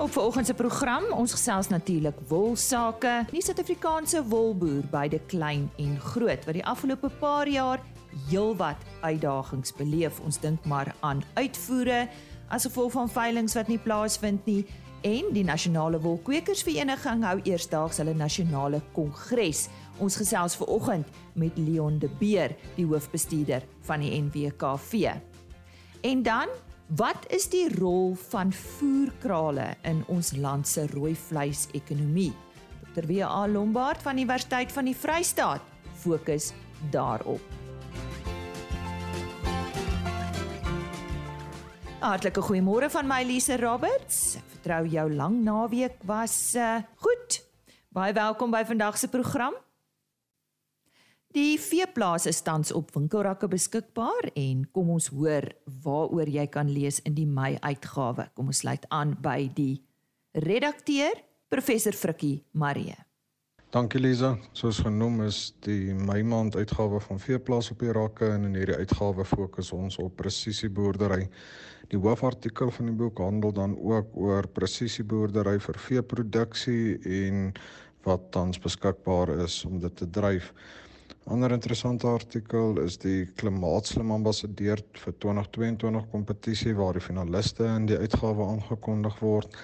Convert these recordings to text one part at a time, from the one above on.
Op vanoggend se program, ons gesels natuurlik wolsake. Die Suid-Afrikaanse wolboer beide klein en groot wat die afgelope paar jaar heelwat uitdagings beleef. Ons dink maar aan uitvoere as gevolg van veilinge wat nie plaasvind nie en die Nasionale Wolkwekersvereniging hou eersdaags hulle nasionale kongres. Ons gesels vanoggend met Leon de Beer, die hoofbestuurder van die NWKV. En dan Wat is die rol van voerkrale in ons land se rooi vleis ekonomie? Dr. W.A. Lombard van Universiteit van die Vrystaat fokus daarop. Hartlike goeiemôre van my Elise Roberts. Ek vertrou jou lang naweek was uh, goed. Baie welkom by vandag se program. Die veeplaas is tans op winkelrakke beskikbaar en kom ons hoor waaroor jy kan lees in die Mei uitgawe. Kom ons sluit aan by die redakteur, professor Frikkie Marie. Dankie Liza. Soos genoem is die Mei maand uitgawe van veeplaas op die rakke en in hierdie uitgawe fokus ons op presisieboerdery. Die hoofartikel van die boek handel dan ook oor presisieboerdery vir veeproduksie en wat tans beskikbaar is om dit te dryf. Ander interessante artikel is die klimaatslim ambassadeur vir 2022 kompetisie waar die finaliste in die uitgawe aangekondig word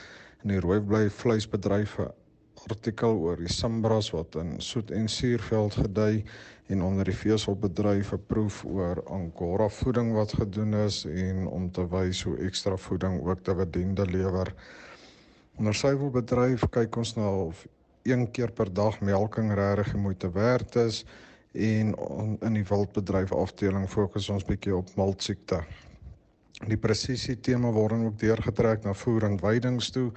in die rooibly vleisbedryf artikel oor die Simbras wat in soet en suurveld gedei en onder die veeselbedryf 'n proef oor Angora voeding wat gedoen is en om te wys hoe ekstra voeding ook dividende lewer. Onder suiwelbedryf kyk ons na of een keer per dag melking regtig moeite werd is en in die wildbedryf afdeling fokus ons bietjie op maltsiekte. Die presisie tema word ook deurgetrek na voer en weidings toe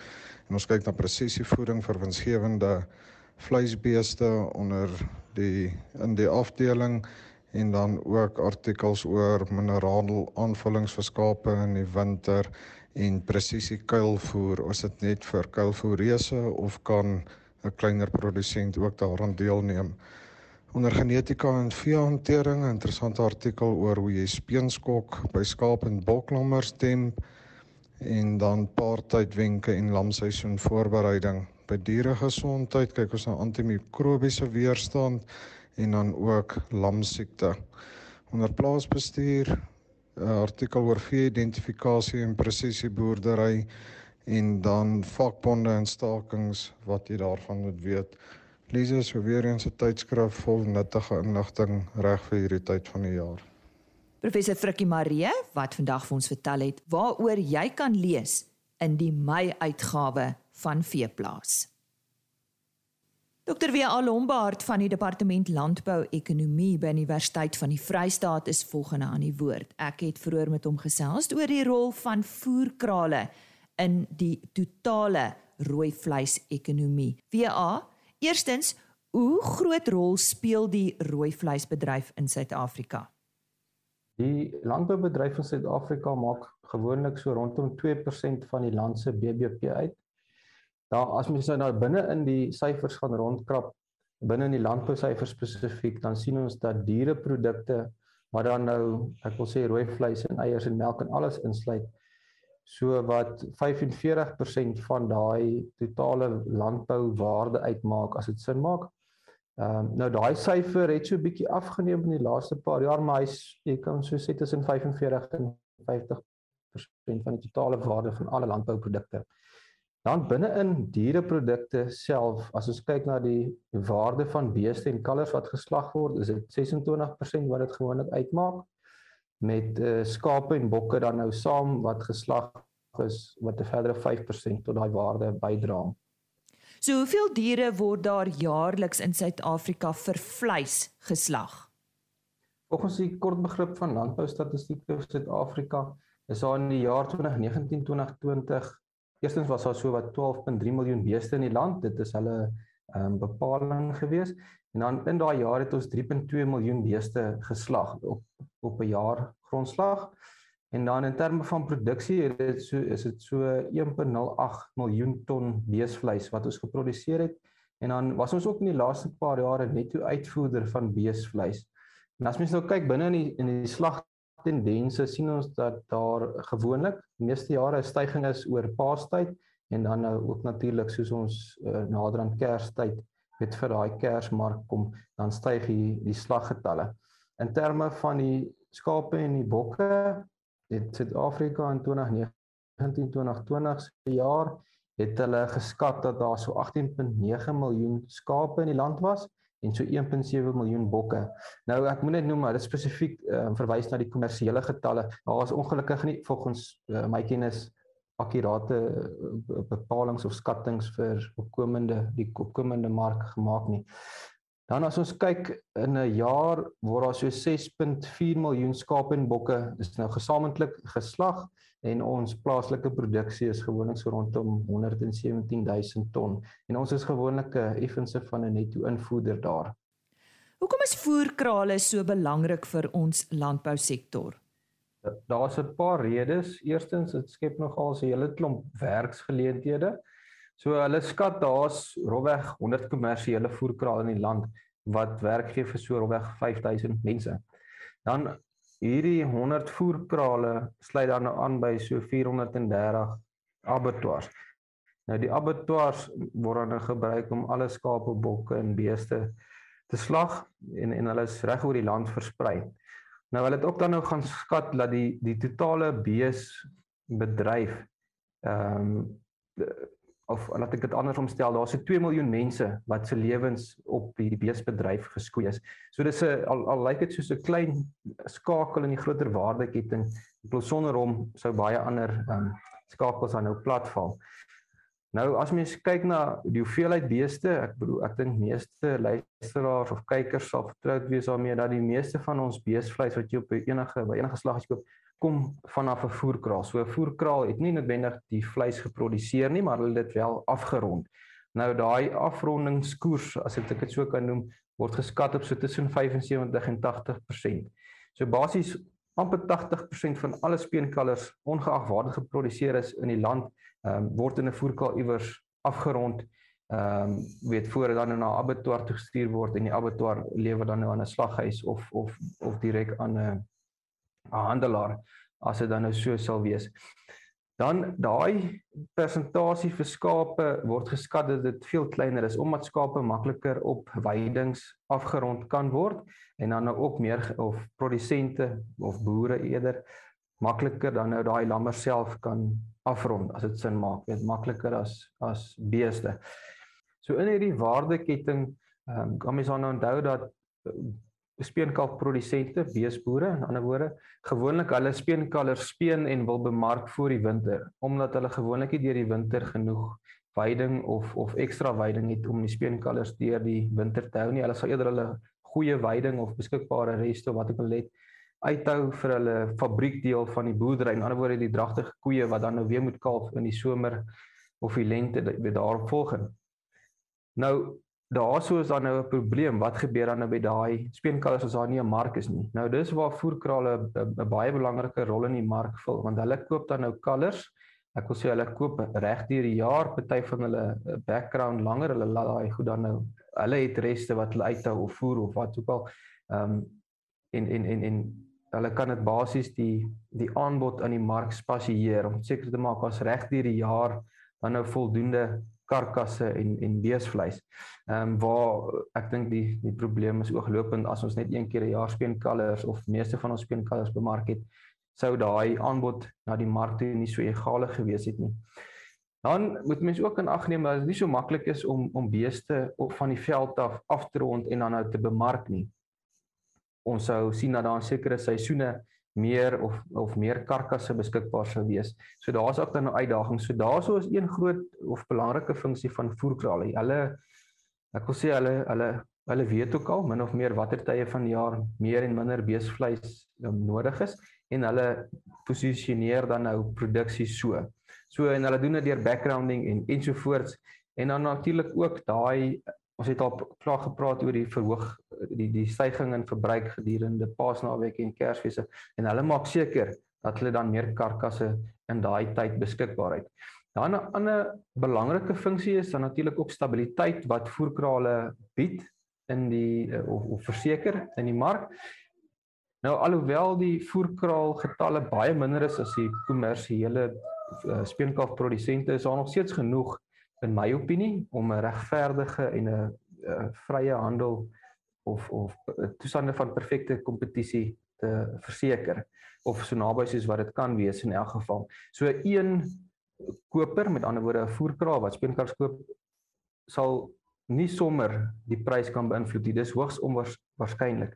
en ons kyk na presisie voeding vir winsgewende vleisbeeste onder die in die afdeling en dan ook artikels oor minerale aanvullings vir skape in die winter en presisie kuilvoer of dit net vir kuilvoerreuse of kan 'n kleiner produsent ook daaraan deelneem onder genetika en veehantering 'n interessante artikel oor hoe jy speenskok by skaap en boklammers stem en dan paartydwenke en lamseisoen voorbereiding. By dieregesondheid kyk ons na antimikrobiese weerstand en dan ook lamsiekte. Onder plaasbestuur 'n artikel oor vee-identifikasie en presisieboerdery en dan vakbonde en stakings wat jy daarvan moet weet Lisa is weer eens 'n tydskrif vol nuttige inligting reg vir hierdie tyd van die jaar. Professor Frikkie Marie wat vandag vir ons vertel het waaroor jy kan lees in die Mei uitgawe van Veeplaas. Dr. W. Lombard van die Departement Landbou Ekonomie by Universiteit van die Vrystaat is volgende aan die woord. Ek het vroeër met hom gesels oor die rol van voerkrale in die totale rooi vleis ekonomie. WA Eerstens, hoe groot rol speel die rooi vleisbedryf in Suid-Afrika? Die landboubedryf in Suid-Afrika maak gewoonlik so rondom 2% van die land se BBP uit. Daar as mens nou binne in die syfers gaan rondkrap, binne in die landbou syfers spesifiek, dan sien ons dat diereprodukte wat dan nou, ek wil sê rooi vleis en eiers en melk en alles insluit, so wat 45% van daai totale landbouwaarde uitmaak as dit sin maak. Ehm um, nou daai syfer het so 'n bietjie afgeneem in die laaste paar jaar, maar hy's jy kan so sê tussen 45 en 50% van die totale waarde van alle landbouprodukte. Dan binne-in diereprodukte self, as ons kyk na die waarde van beeste en kalvers wat geslag word, is dit 26% wat dit gewoonlik uitmaak met uh, skape en bokke dan nou saam wat geslag is wat 'n verdere 5% tot daai waarde bydra. So hoeveel diere word daar jaarliks in Suid-Afrika vir vleis geslag? Volgens die kort begrip van landbou statistiek vir Suid-Afrika is daar in die jaar 2019-2020 eerstens was daar so wat 12.3 miljoen beeste in die land. Dit is hulle um, bepaling gewees. En dan in daai jaar het ons 3.2 miljoen beeste geslag op op 'n jaar grondslag. En dan in terme van produksie het dit so is dit so 1.08 miljoen ton beesvleis wat ons geproduseer het. En dan was ons ook in die laaste paar jare netto uitvoerder van beesvleis. En as mens nou kyk binne in die in die slag tendense sien ons dat daar gewoonlik meeste jare 'n stygings is oor paastyd en dan nou ook natuurlik soos ons uh, nader aan Kerstyd met vir daai Kersmark kom, dan styg die die slaggetalle. In terme van die skape en die bokke het Suid-Afrika in 2019 2020 se jaar het hulle geskat dat daar so 18.9 miljoen skape in die land was en so 1.7 miljoen bokke. Nou ek moet net noem maar dit spesifiek uh, verwys na die kommersiële getalle. Daar is ongelukkig nie volgens uh, my kennis akkurate uh, bepalinge of skattings vir opkomende die opkomende mark gemaak nie. Dan as ons kyk in 'n jaar word daar so 6.4 miljoen skape en bokke is nou gesamentlik geslag en ons plaaslike produksie is gewoonlik so rondom 117 000 ton en ons is gewoonlik 'n effense van 'n netto invoerder daar. Hoekom is voerkrale so belangrik vir ons landbousektor? Daar's 'n paar redes. Eerstens, dit skep nogal 'n hele klomp werksgeleenthede. So hulle skat daar's rowweg 100 kommersiële voerkrale in die land wat werk gee vir so rowweg 5000 mense. Dan hierdie 100 voerkrale sluit dan nou aan by so 430 abattoirs. Nou die abattoirs word dan nou gebruik om alle skape, bokke en beeste te slag en en hulle is reg oor die land versprei. Nou hulle het ook dan nou gaan skat dat die die totale beesbedryf ehm um, of laat ek dit andersom stel, daar's so 2 miljoen mense wat se lewens op die beesbedryf geskoei is. So dis 'n al, al lyk dit soos 'n klein skakel in die groter waardeketting. Ek bedoel sonder hom sou baie ander um, skakels aan nou platval. Nou as mens kyk na die hoeveelheid beeste, ek bedoel ek dink meeste luisteraars of kykers sal vertroud wees daarmee dat die meeste van ons beesvleis wat jy op enige by enige slag koop, kom vanaf 'n voerkraal. So 'n voerkraal het nie noodwendig die vleis geproduseer nie, maar hulle het dit wel afgerond. Nou daai afrondingskoers, as ek dit so kan noem, word geskat op so tussen 75 en 80%. So basies amper 80% van alle speenkalvers ongeag waar dit geproduseer is in die land, ehm um, word in 'n voerkraal iewers afgerond. Ehm um, weet voor dan na 'n abattoir toe gestuur word en die abattoir lewer dan nou aan 'n slaghuis of of of direk aan 'n 'n handelaar as dit dan nou so sal wees. Dan daai persentasie vir skape word geskat dat dit veel kleiner is omdat skape makliker op weidings afgerond kan word en dan nou ook meer of produsente of boere eerder makliker dan nou daai lammer self kan afrond as dit sin maak, weet makliker as as beeste. So in hierdie waardeketting ehm um, kan mens dan nou onthou dat speenkalf produsente, beesboere, in ander woorde, gewoonlik hulle speenkalvers speen en wil bemark voor die winter, omdat hulle gewoonlik nie deur die winter genoeg veiding of of ekstra veiding het om die speenkalvers deur die winter te hou nie. Hulle sal eerder hulle goeie veiding of beskikbare reste wat ek wil hê uithou vir hulle fabriekdeel van die boerdery. In ander woorde die dragtige koeie wat dan nou weer moet kalf in die somer of die lente daarop volgende. Nou daarso is dan nou 'n probleem. Wat gebeur dan nou by daai speenkalvers as daar nie 'n mark is nie? Nou dis waar voerkrale 'n baie belangrike rol in die mark vul want hulle koop dan nou kalvers. Ek wil sê hulle koop reg deur die jaar, party van hulle background langer, hulle laat daai goed dan nou. Hulle het reste wat hulle uithou of voer of wat ook al. Ehm um, en en en en hulle kan dit basies die die aanbod aan die mark spasieer om seker te maak as reg deur die jaar dan nou voldoende karkasse en en beesvleis. Ehm um, waar ek dink die die probleem is ooglopend as ons net een keer 'n jaar speenkalvers of meeste van ons speenkalvers bemark het, sou daai aanbod na die mark toe nie so egale gewees het nie. Dan moet mense ook in ag neem dat dit nie so maklik is om om beeste op van die veld af af te rond en dan nou te bemark nie. Ons sou sien dat daar 'n sekere seisoene meer of of meer karkasse beskikbaar sou wees. So daar's ook dan 'n uitdaging. So daarso is een groot of belangrike funksie van voerkrale. Hulle ek wil sê hulle hulle hulle weet ook al min of meer watter tye van die jaar meer en minder beesvleis um, nodig is en hulle posisioneer dan nou produksie so. So en hulle doen dit deur backgrounding en ensovoorts en dan natuurlik ook daai ons het al klaar gepraat oor die verhoog die die stygings in verbruik gedurende Paasnaweek en Kersfees en hulle maak seker dat hulle dan meer karkasse in daai tyd beskikbaar het. Dan 'n ander belangrike funksie is dan natuurlik ook stabiliteit wat voerkrale bied in die eh, of, of verseker in die mark. Nou alhoewel die voerkraal getalle baie minder is as die kommersiële uh, speenkalfprodusente is daar nog steeds genoeg in my opinie om 'n regverdige en 'n uh, vrye handel of of toestande van perfekte kompetisie te verseker of so naby soos wat dit kan wees in elk geval. So een koper met ander woorde 'n voerkraal wat speenkars koop sal nie sommer die prys kan beïnvloed nie. Dis hoogs onwaarskynlik.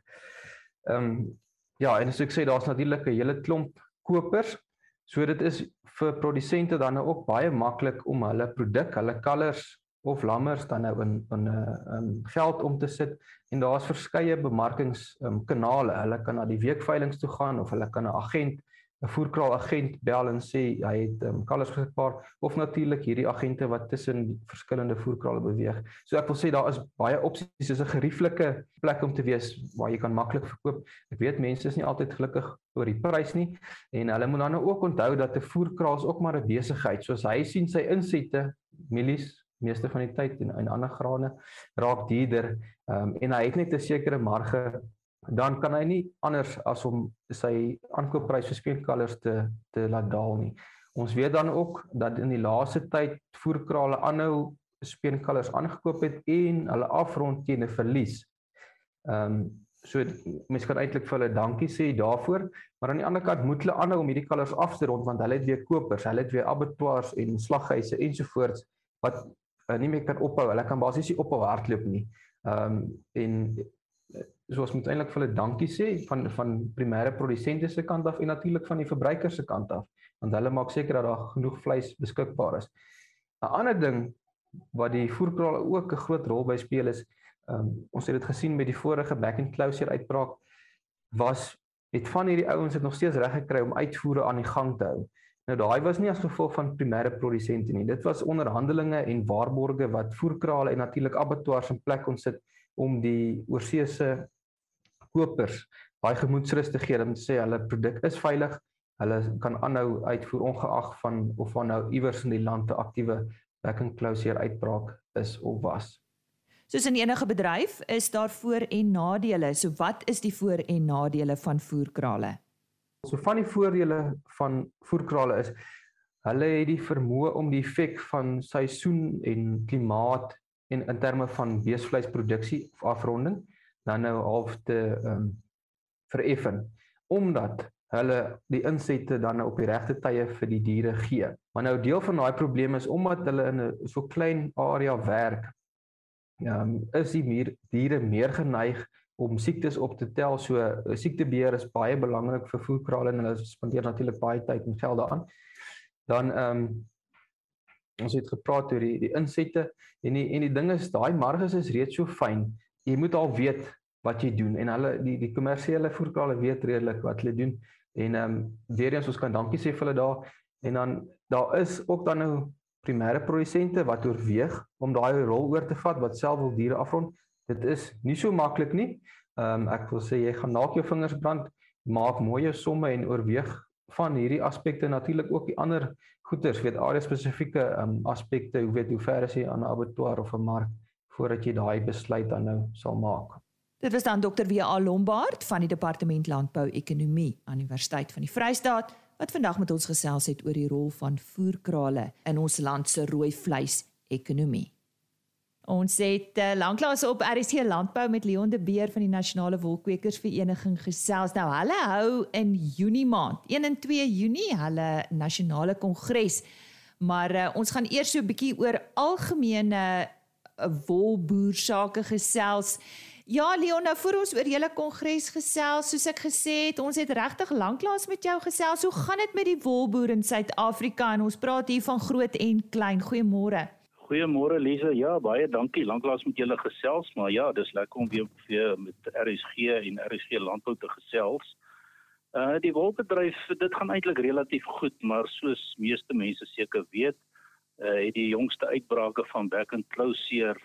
Ehm um, ja, en as ek sê daar's natuurlik 'n hele klomp kopers. So dit is vir produsente dan nou ook baie maklik om hulle produk, hulle kalvers of lammers dan nou in in 'n uh, um, geld om te sit en daar's verskeie bemarkingskanale. Um, hulle kan na die weekveilings toe gaan of hulle kan 'n agent 'n voerkraal agent bel en sê hy het um, kalvers beskikbaar of natuurlik hierdie agente wat tussen verskillende voerkrale beweeg. So ek wil sê daar is baie opsies. Dis 'n gerieflike plek om te wees waar jy kan maklik verkoop. Ek weet mense is nie altyd gelukkig oor die prys nie en hulle moet dan nou ook onthou dat 'n voerkraal is ook maar 'n besigheid. Soos hy sien sy insette mielies meeste van die tyd en en ander grane raak duurder um, en hy het net 'n sekere marge dan kan hy nie anders as om sy aankoopprys vir speenkalvers te te laat daal nie. Ons weet dan ook dat in die laaste tyd voerkrale aanhou speenkalvers aangekoop het en hulle afrond teen 'n verlies. Ehm um, so mense kan eintlik vir hulle dankie sê daarvoor, maar aan die ander kant moet hulle aanhou om hierdie kalvers af te rond want hulle het weer kopers, hulle het weer abattoirs en slaghuise ensovoorts wat uh, nie meer kan ophou. Hulle kan basies nie ophou hardloop nie. Ehm um, en so ons moet eintlik vir hulle dankie sê van van primêre produsente se kant af en natuurlik van die verbruiker se kant af want hulle maak seker dat daar genoeg vleis beskikbaar is. 'n Ander ding wat die voerkrale ook 'n groot rol by speel is um, ons het dit gesien met die vorige back and closure uitbraak was het van hierdie ouens het nog steeds reg gekry om uitvoere aan die gang te hou. Nou daai was nie as gevolg van primêre produsente nie. Dit was onderhandelinge en waarborge wat voerkrale en natuurlik abattoirs in plek kon sit om die oorseese kopers baie gemoedsrus te gee om te sê hulle produk is veilig. Hulle kan aanhou uitvoer ongeag van of van nou iewers in die land 'n aktiewe back and closure uitbraak is of was. Soos in enige bedryf is daar voor- en nadele. So wat is die voor- en nadele van voerkrale? So van die voordele van voerkrale is hulle het die vermoë om die effek van seisoen en klimaat en in terme van beesvleisproduksie of afronding dan nou half te ehm um, vereffen omdat hulle die insette dan nou op die regte tye vir die diere gee. Maar nou deel van daai probleem is omdat hulle in 'n so klein area werk. Ja, um, is die meer diere meer geneig om siektes op te tel. So 'n siektebeheer is baie belangrik vir voerkrale en hulle spandeer natuurlik baie tyd en geld daaraan. Dan ehm um, ons het gepraat oor die die insette en die en die ding is daai marges is reeds so fyn. Jy moet al weet wat jy doen en hulle die die kommersiële voerkrale weet redelik wat hulle doen. En ehm um, weer eens ons kan dankie sê vir hulle daar. En dan daar is ook dan nou primêre produsente wat oorweeg om daai rol oor te vat wat self wil diere afrond. Dit is nie so maklik nie. Ehm um, ek wil sê jy gaan naak jou vingers brand maak mooi somme en oorweeg van hierdie aspekte natuurlik ook die ander goeders weet area spesifieke um, aspekte hoe weet hoe ver is jy aan 'n abattoir of 'n mark voordat jy daai besluit dan nou sal maak. Dit was dan Dr. W.A. Lombard van die Departement Landbou Ekonomie aan Universiteit van die Vrystaat wat vandag met ons gesels het oor die rol van voerkrale in ons land se rooi vleis ekonomie. Ons het uh, lanklaas op RC Landbou met Leon de Beer van die Nasionale Wolkwekersvereniging gesels. Nou hulle hou in Junie maand, 1 en 2 Junie, hulle nasionale kongres. Maar uh, ons gaan eers so 'n bietjie oor algemene 'n wolboer sake gesels. Ja Leon, nou voor ons oor julle kongres gesels, soos ek gesê het, ons het regtig lanklaas met jou gesels. Hoe gaan dit met die wolboer in Suid-Afrika? En ons praat hier van groot en klein. Goeiemôre. Goeiemôre Lize. Ja, baie dankie. Lanklaas met julle gesels, maar ja, dis lekker om weer weer met RSG en RSG Landbou te gesels. Uh die wolbedryf, dit gaan eintlik relatief goed, maar soos meeste mense seker weet, uh, het die jongste uitbrake van back and closure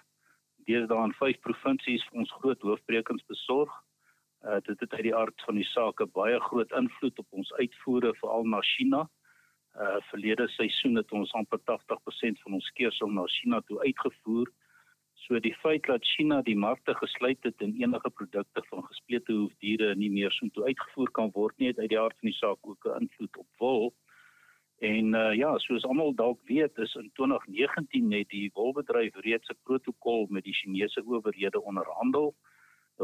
deesdae in vyf provinsies vir ons groot hoofbrekings besorg. Uh, dit het uit die aard van die saak 'n baie groot invloed op ons uitvoere veral na China. Uh verlede seisoen het ons amper 80% van ons keersel na China toe uitgevoer. So die feit dat China die markte gesluit het en enige produkte van gesplete hoefdiere nie meer so toe uitgevoer kan word nie, het uit die aard van die saak ook 'n invloed op wol. En uh, ja, soos almal dalk weet, is in 2019 net die wolbedryf reeds 'n protokol met die Chinese owerhede onderhandel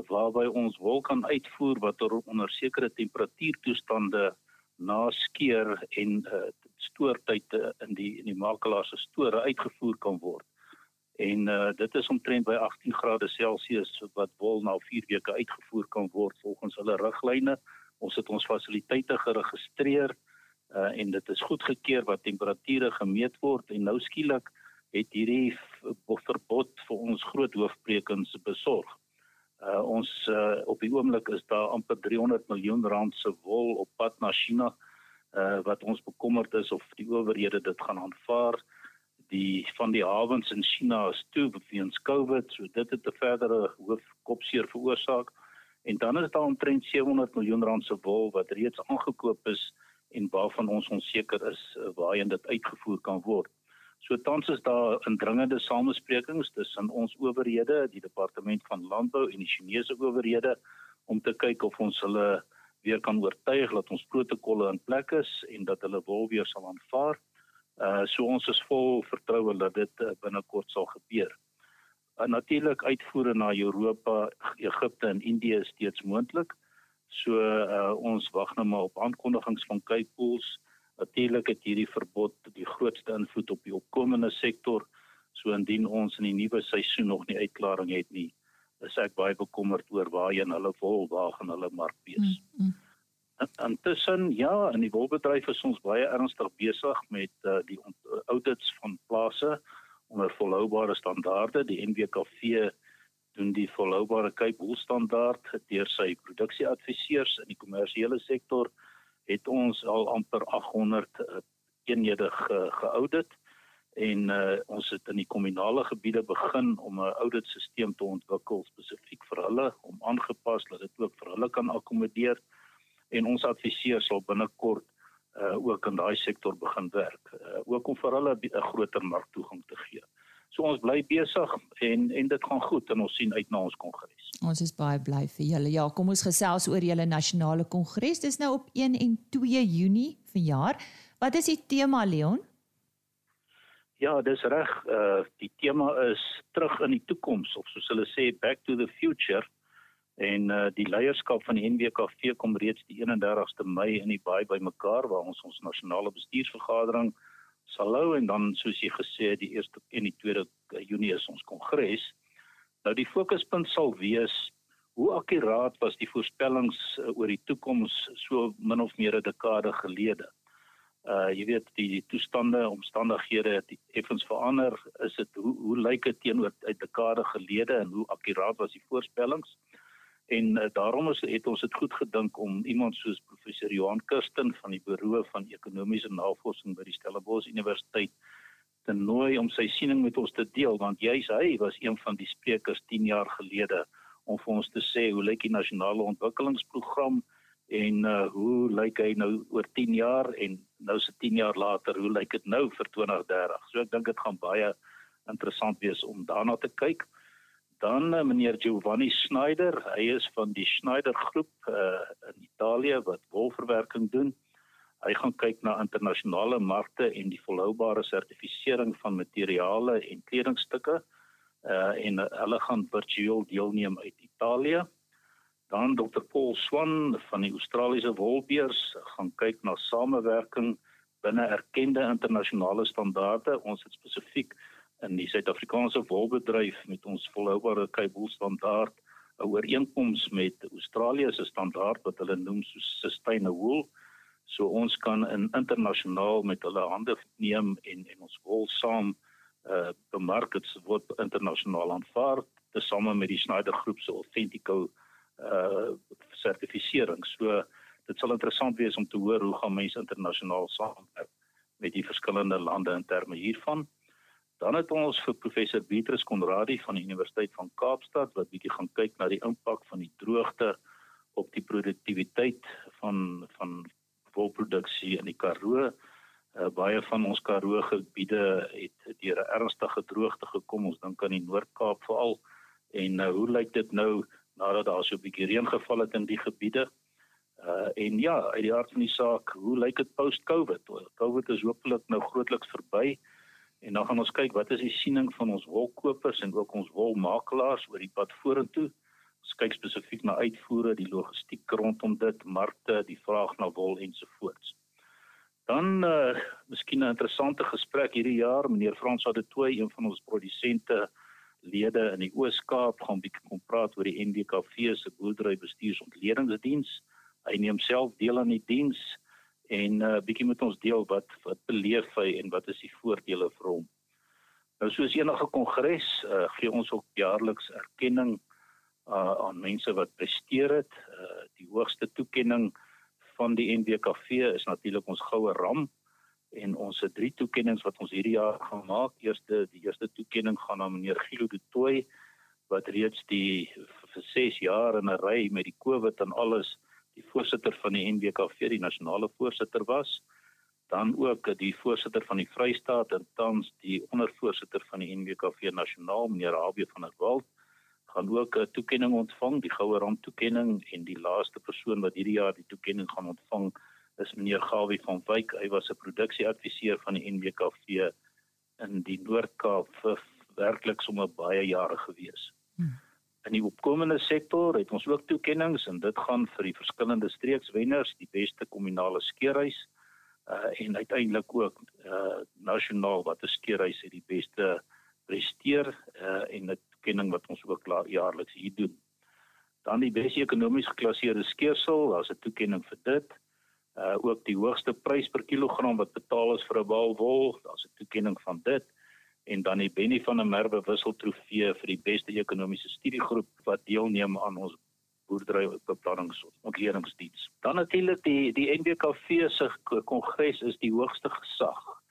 waarby ons wol kan uitvoer wat er onder sekere temperatuurtoestande na skeer en uh, stoortyd in die in die makelaar se store uitgevoer kan word. En uh, dit is omtrent by 18 grade Celsius wat wol na 4 weke uitgevoer kan word volgens hulle riglyne. Ons het ons fasiliteite geregistreer uh, en dit is goedgekeur wat temperature gemeet word en nou skielik het hierdie verbod vir ons groot hoofbrekens besorg. Uh, ons uh, op die oomblik is daar amper 300 miljoen rand se wol op pad na China uh, wat ons bekommerd is of die owerhede dit gaan aanvaar. Die van die hawens in China is toe weens COVID, so dit het 'n verdere hoofkopseer veroorsaak. En dan is daar omtrent 700 miljoen rand se wol wat reeds aangekoop is en waarvan ons onseker is uh, waarheen dit uitgevoer kan word. So tans is daar indringende samesprekings tussen ons owerhede, die departement van landbou en die Chinese owerhede om te kyk of ons hulle weer kan oortuig dat ons protokolle in plek is en dat hulle wil weer sal aanvaar. Uh so ons is vol vertroue dat dit uh, binnekort sal gebeur. Uh, Natuurlik uitvoere na Europa, Egipte en Indië is steeds moontlik. So uh, ons wag nou maar op aankondigings van Cape Pools. Natuurlik het hierdie verbod die grootste invloed op die opkomende sektor. So indien ons in die nuwe seisoen nog nie uitklaring het nie, is ek baie bekommerd oor waarheen hulle vol waar gaan hulle mark wees. Mm, mm. Intussen ja, in die wolbedryf is ons baie ernstig besig met uh, die audits van plase onder volhoubare standaarde. Die NWKV doen die volhoubare Cape Wool standaard deur sy produksieadviseurs in die kommersiële sektor het ons al amper 800 uh, eenhede ge, geaudit en uh, ons het in die kommunale gebiede begin om 'n auditstelsel te ontwikkel spesifiek vir hulle om aangepas dat dit ook vir hulle kan akkommodeer en ons adviseurs sal binnekort uh, ook in daai sektor begin werk uh, ook om vir hulle 'n groter marktoegang te gee. So ons bly besig en en dit gaan goed en ons sien uit na ons kongres. Ons is baie bly vir julle. Ja, kom ons gesels oor julle nasionale kongres. Dis nou op 1 en 2 Junie vanjaar. Wat is die tema Leon? Ja, dis reg. Uh die tema is terug in die toekoms of soos hulle sê back to the future. En uh die leierskap van die NWKV kom reeds die 31ste Mei in die baie bymekaar waar ons ons nasionale bestuursvergadering sal hou en dan soos jy gesê die eerste en die tweede Junie is ons kongres. Nou die fokuspunt sal wees hoe akkuraat was die voorspellings uh, oor die toekoms so min of meer 'n dekade gelede. Uh jy weet die, die toestande, omstandighede het effens verander. Is dit hoe hoe lyk dit teenoor 'n dekade gelede en hoe akkuraat was die voorspellings? En uh, daarom is het ons dit goed gedink om iemand soos professor Johan Kirsten van die Buro van Ekonomiese Navorsing by die Stellenbosch Universiteit te nooi om sy siening met ons te deel want juis hy was een van die sprekers 10 jaar gelede om vir ons te sê hoe lyk die nasionale ontwikkelingsprogram en uh, hoe lyk hy nou oor 10 jaar en nou se 10 jaar later hoe lyk dit nou vir 2030 so ek dink dit gaan baie interessant wees om daarna te kyk dan uh, meneer Giovanni Schneider, hy is van die Schneider groep uh, in Italië wat wolverwerking doen. Hy gaan kyk na internasionale markte en die volhoubare sertifisering van materiale en kledingstukke. Uh en hulle gaan virtueel deelneem uit Italië. Dan Dr Paul Swan van die Australiese wolbeurs gaan kyk na samewerking binne erkende internasionale standaarde. Ons het spesifiek in die Suid-Afrikaanse wolbedryf met ons volhoubare Cape standaard 'n ooreenkoms met Australië se standaard wat hulle noem so sustainable wool. So ons kan in internasionaal met hulle hande neem en en ons wol saam uh bemark dit word internasionaal aanvaar tesame met die Schneider groep se Authentico uh sertifisering. So dit sal interessant wees om te hoor hoe gaan mense internasionaal saamwerk met die verskillende lande in terme hiervan. Dan het ons vir professor Beatrice Konradi van die Universiteit van Kaapstad wat bietjie gaan kyk na die impak van die droogte op die produktiwiteit van van wolproduksie in die Karoo. Uh, baie van ons Karoo gebiede het deur 'n ernstige droogte gekom. Ons dink aan die Noord-Kaap veral. En uh, hoe lyk dit nou nadat daar so 'n bietjie reën geval het in die gebiede? Uh en ja, uit die hart van die saak, hoe lyk dit post-COVID? COVID is hopelik nou grootliks verby. En dan gaan ons kyk wat is die siening van ons wolkopers en ook ons wolmakelaars oor die pad vorentoe. Kyk spesifiek na uitvoere, die logistiek rondom dit, markte, die vraag na wol ensovoorts. Dan uh miskien 'n interessante gesprek hierdie jaar, meneer Frans Adetoy, een van ons produsente lede in die Oos-Kaap gaan bietjie kom praat oor die NDKV se boerdery bestuursontledingdiens. Hy neem self deel aan die diens en 'n uh, bietjie met ons deel wat wat beleef hy en wat is die voordele vir hom. Nou soos enige kongres uh, gee ons ook jaarliks erkenning uh, aan mense wat presteer het. Uh, die hoogste toekenning van die NWKV is natuurlik ons goue ram en ons het drie toekennings wat ons hierdie jaar gaan maak. Eerste die eerste toekenning gaan aan meneer Gilo de Tooi wat reeds die vir 6 jaar in 'n ry met die COVID en alles die voorsitter van die NWKV, die nasionale voorsitter was, dan ook die voorsitter van die Vrystaat en tans die ondervoorsitter van die NWKV nasionaal, meneer Rabie van der Walt, gaan ook 'n toekenning ontvang, die goue rand toekenning en die laaste persoon wat hierdie jaar die toekenning gaan ontvang is meneer Gawie van Wyk. Hy was 'n produksieadviseur van die NWKV in die Noord-Kaap vir werklik sommer baie jare gewees. Hmm. In die opkomende sektor het ons ook toekenninge en dit gaan vir die verskillende streekswenners, die beste kommunale skeerhuis uh en uiteindelik ook uh nasionaal wat 'n skeerhuis het die beste presteer uh en 'n toekenning wat ons ook jaarliks hier doen. Dan die beste ekonomies geklasseerde skeersel, daar's 'n toekenning vir dit. Uh ook die hoogste prys per kilogram wat betaal is vir 'n bal wol, daar's 'n toekenning van dit en dan die Benny van der Merwe wisseltrofee vir die beste ekonomiese studiegroep wat deelneem aan ons boerdery beplanningsontledingdiens. Dan natuurlik die die NBKV se kongres is die hoogste gesag.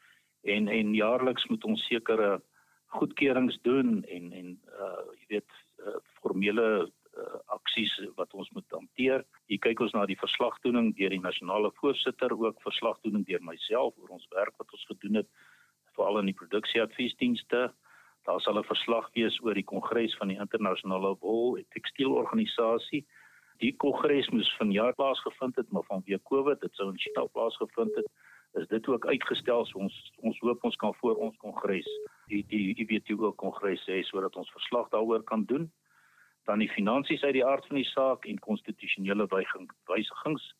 En en jaarliks moet ons sekere goedkeurings doen en en uh jy weet uh, formele uh, aksies wat ons moet hanteer. Hier kyk ons na die verslagdoening deur die nasionale voorsitter, ook verslagdoening deur myself oor ons werk wat ons gedoen het veral in die produksieadviesdienste. Daar sal 'n verslag wees oor die kongres van die internasionale wol en tekstielorganisasie. Die kongres moes vanjaar plaasgevind het, maar vanweë Covid, dit sou in China plaasgevind het, is dit ook uitgestel. So ons ons hoop ons kan voor ons kongres die die IWTO kongres hê sodat ons verslag daaroor kan doen. Dan die finansies uit die aard van die saak en konstitusionele wysigings.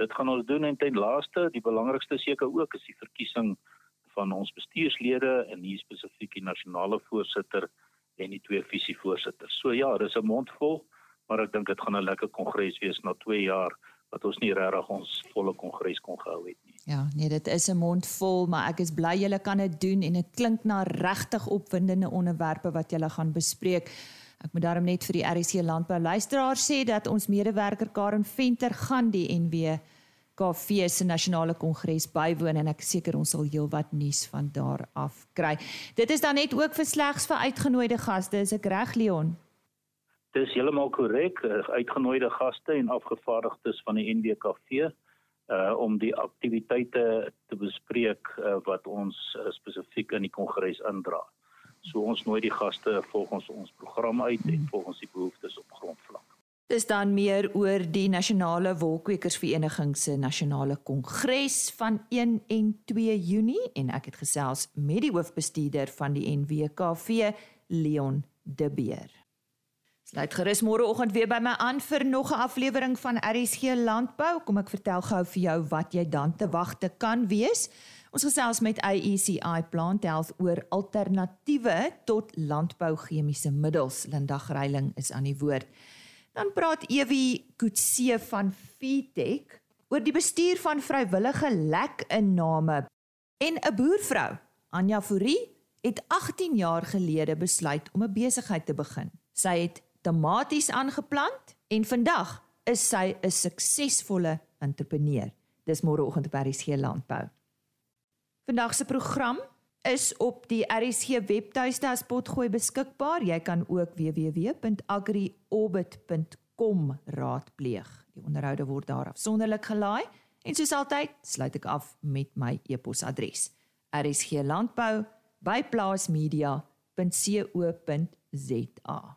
Dit gaan ons doen en ten laaste, die belangrikste seker ook is die verkiesing van ons bestuurslede en hier spesifiek die nasionale voorsitter en die twee visievoorsitters. So ja, dis 'n mond vol, maar ek dink dit gaan 'n lekker kongres wees na 2 jaar wat ons nie regtig ons volle kongres kon gehou het nie. Ja, nee, dit is 'n mond vol, maar ek is bly julle kan dit doen en dit klink na regtig opwindende onderwerpe wat julle gaan bespreek. Ek moet daarom net vir die RC landbou luisteraars sê dat ons medewerker Karen Venter gaan die NW KV se nasionale kongres bywoon en ek seker ons sal heelwat nuus van daar af kry. Dit is dan net ook vir slegs vir uitgenooide gaste, is ek reg Leon? Dis heeltemal korrek, uitgenooide gaste en afgevaardigdes van die NWKV uh om die aktiwiteite te bespreek uh, wat ons uh, spesifiek in die kongres indra. So ons nooi die gaste volgens ons program uit en volgens die behoeftes op grondvlak. Dis dan meer oor die Nasionale Wolkwekersvereniging se nasionale kongres van 1 en 2 Junie en ek het gesels met die hoofbestuurder van die NWKV Leon De Beer. Sluit gerus môreoggend weer by my aan vir nog 'n aflewering van RSG Landbou. Kom ek vertel gou vir jou wat jy dan te wagte kan wees. Ons gesels met AECI Plant Health oor alternatiewe tot landbou chemiese middels. Linda Greiling is aan die woord. Dan praat Ewie Kutse van Fitech oor die bestuur van vrywillige lekinname en 'n boervrou, Anja Fourie, het 18 jaar gelede besluit om 'n besigheid te begin. Sy het tomaties aangeplant en vandag is sy 'n suksesvolle entrepreneur. Dis môreoggend by RSG Landbou. Vandag se program is op die RSG webtuiste as potgooi beskikbaar. Jy kan ook www.agriorbit.com raadpleeg. Die onderhoude word daar afsonderlik gelaai en soos altyd sluit ek af met my e-posadres. rsglandbou@plaasmedia.co.za.